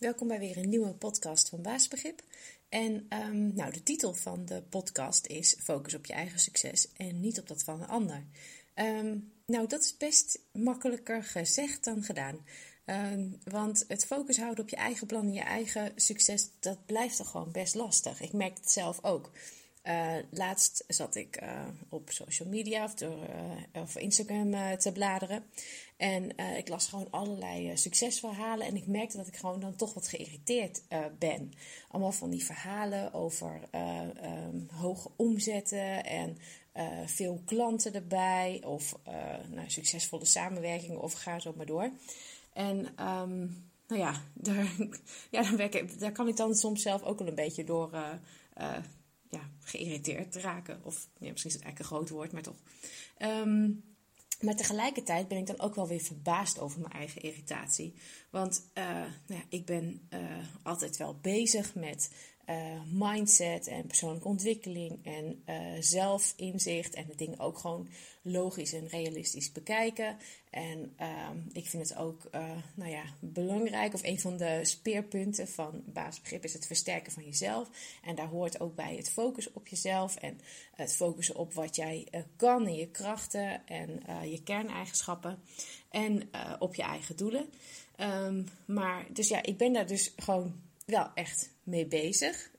Welkom bij weer een nieuwe podcast van Baasbegrip. En um, nou, de titel van de podcast is Focus op je eigen succes en niet op dat van een ander. Um, nou, dat is best makkelijker gezegd dan gedaan. Um, want het focus houden op je eigen plan en je eigen succes, dat blijft toch gewoon best lastig. Ik merk het zelf ook. Uh, laatst zat ik uh, op social media of, door, uh, of Instagram te bladeren. En ik las gewoon allerlei succesverhalen. En ik merkte dat ik gewoon dan toch wat geïrriteerd ben. Allemaal van die verhalen over um, hoge omzetten en veel klanten erbij. Of nou, succesvolle samenwerkingen of ga zo maar door. En um, nou ja, daar, ja daar, werk, daar kan ik dan soms zelf ook wel een beetje door ja, geïrriteerd raken. Of ja, misschien is het eigenlijk een groot woord, maar toch. Um, maar tegelijkertijd ben ik dan ook wel weer verbaasd over mijn eigen irritatie. Want uh, nou ja, ik ben uh, altijd wel bezig met uh, mindset en persoonlijke ontwikkeling en zelfinzicht. En de dingen ook gewoon logisch en realistisch bekijken. En uh, ik vind het ook uh, nou ja, belangrijk, of een van de speerpunten van basisbegrip is het versterken van jezelf. En daar hoort ook bij het focussen op jezelf en het focussen op wat jij kan en je krachten en je kerneigenschappen en op je eigen doelen. Um, maar dus ja, ik ben daar dus gewoon wel echt mee bezig.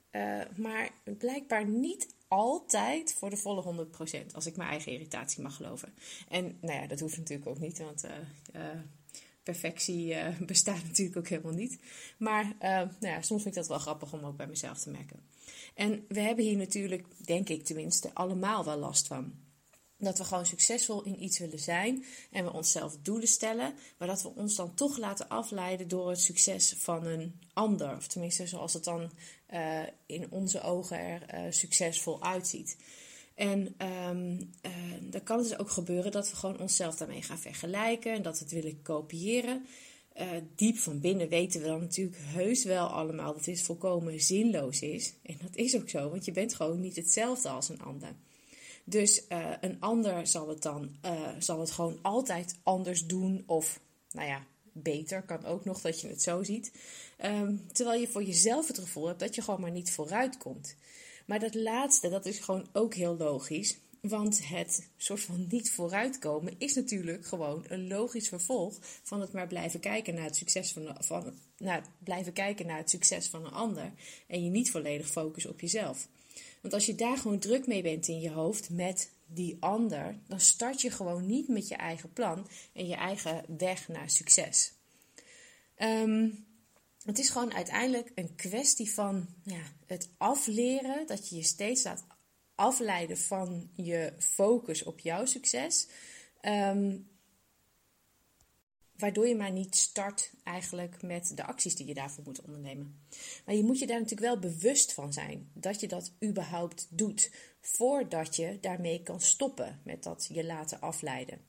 maar blijkbaar niet altijd voor de volle 100%, als ik mijn eigen irritatie mag geloven. En nou ja, dat hoeft natuurlijk ook niet, want uh, uh, perfectie bestaat natuurlijk ook helemaal niet. Maar nou ja, soms vind ik dat wel grappig om ook bij mezelf te merken. En we hebben hier natuurlijk, denk ik tenminste, allemaal wel last van. Dat we gewoon succesvol in iets willen zijn en we onszelf doelen stellen, maar dat we ons dan toch laten afleiden door het succes van een ander. Of tenminste, zoals het dan uh, in onze ogen er uh, succesvol uitziet. En um, dan kan het dus ook gebeuren dat we gewoon onszelf daarmee gaan vergelijken en dat we het willen kopiëren. diep van binnen weten we dan natuurlijk heus wel allemaal dat dit volkomen zinloos is. En dat is ook zo, want je bent gewoon niet hetzelfde als een ander. Dus uh, een ander zal het dan uh, zal het gewoon altijd anders doen. Of nou ja, beter kan ook nog dat je het zo ziet. Um, terwijl je voor jezelf het gevoel hebt dat je gewoon maar niet vooruit komt. Maar dat laatste, dat is gewoon ook heel logisch. Want het soort van niet vooruitkomen is natuurlijk gewoon een logisch vervolg van het maar blijven kijken naar het succes van, van nou, blijven kijken naar het succes van een ander en je niet volledig focussen op jezelf. Want als je daar gewoon druk mee bent in je hoofd met die ander, dan start je gewoon niet met je eigen plan en je eigen weg naar succes. Um, het is gewoon uiteindelijk een kwestie van ja, het afleren, dat je je steeds laat afleiden van je focus op jouw succes. Um, waardoor je maar niet start eigenlijk met de acties die je daarvoor moet ondernemen. Maar je moet je daar natuurlijk wel bewust van zijn dat je dat überhaupt doet voordat je daarmee kan stoppen met dat je laten afleiden.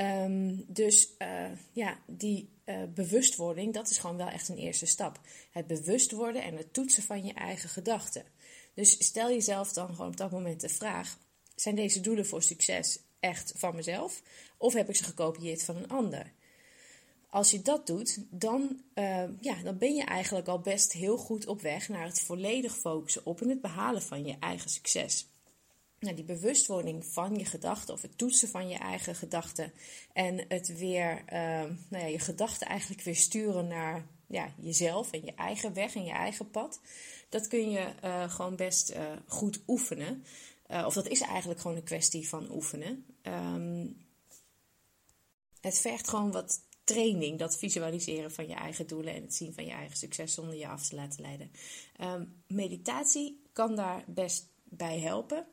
Um, dus uh, ja, die uh, bewustwording, dat is gewoon wel echt een eerste stap. Het bewust worden en het toetsen van je eigen gedachten. Dus stel jezelf dan gewoon op dat moment de vraag: zijn deze doelen voor succes echt van mezelf? Of heb ik ze gekopieerd van een ander? Als je dat doet, dan, uh, ja, dan ben je eigenlijk al best heel goed op weg naar het volledig focussen op en het behalen van je eigen succes. Nou, die bewustwording van je gedachten of het toetsen van je eigen gedachten en het weer, uh, nou ja, je gedachten eigenlijk weer sturen naar ja, jezelf en je eigen weg en je eigen pad, dat kun je uh, gewoon best goed oefenen. of dat is eigenlijk gewoon een kwestie van oefenen. Um, het vergt gewoon wat training, dat visualiseren van je eigen doelen en het zien van je eigen succes zonder je af te laten leiden. Um, meditatie kan daar best bij helpen.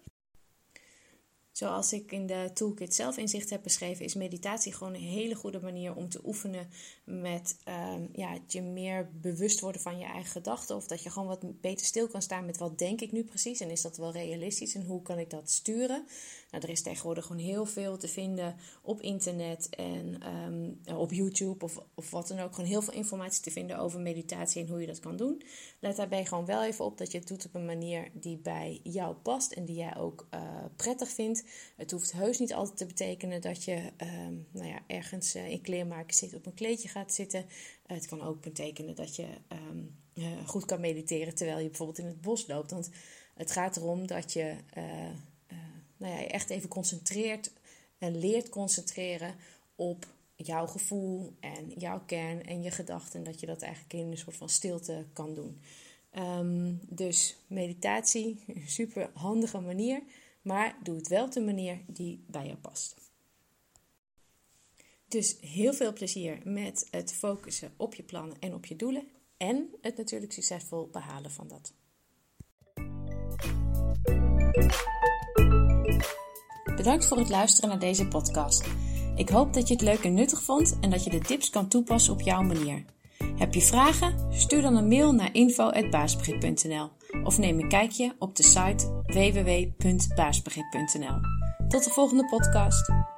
Zoals ik in de toolkit zelf inzicht heb beschreven, is meditatie gewoon een hele goede manier om te oefenen met um, ja, je meer bewust worden van je eigen gedachten. Of dat je gewoon wat beter stil kan staan met wat denk ik nu precies en is dat wel realistisch en hoe kan ik dat sturen. Nou, er is tegenwoordig gewoon heel veel te vinden op internet en um, op YouTube of, of wat dan ook. Gewoon heel veel informatie te vinden over meditatie en hoe je dat kan doen. Let daarbij gewoon wel even op dat je het doet op een manier die bij jou past en die jij ook uh, prettig vindt. Het hoeft heus niet altijd te betekenen dat je um, nou ja, ergens uh, in kleermaken zit, op een kleedje gaat zitten. Uh, het kan ook betekenen dat je um, goed kan mediteren terwijl je bijvoorbeeld in het bos loopt. Want het gaat erom dat je nou ja, echt even concentreert en leert concentreren op jouw gevoel en jouw kern en je gedachten. Dat je dat eigenlijk in een soort van stilte kan doen. Um, dus meditatie, super handige manier, maar doe het wel op de manier die bij jou past. Dus heel veel plezier met het focussen op je plannen en op je doelen en het natuurlijk succesvol behalen van dat. Bedankt voor het luisteren naar deze podcast. Ik hoop dat je het leuk en nuttig vond en dat je de tips kan toepassen op jouw manier. Heb je vragen? Stuur dan een mail naar info.baasbegrip.nl of neem een kijkje op de site www.baasbegrip.nl. Tot de volgende podcast.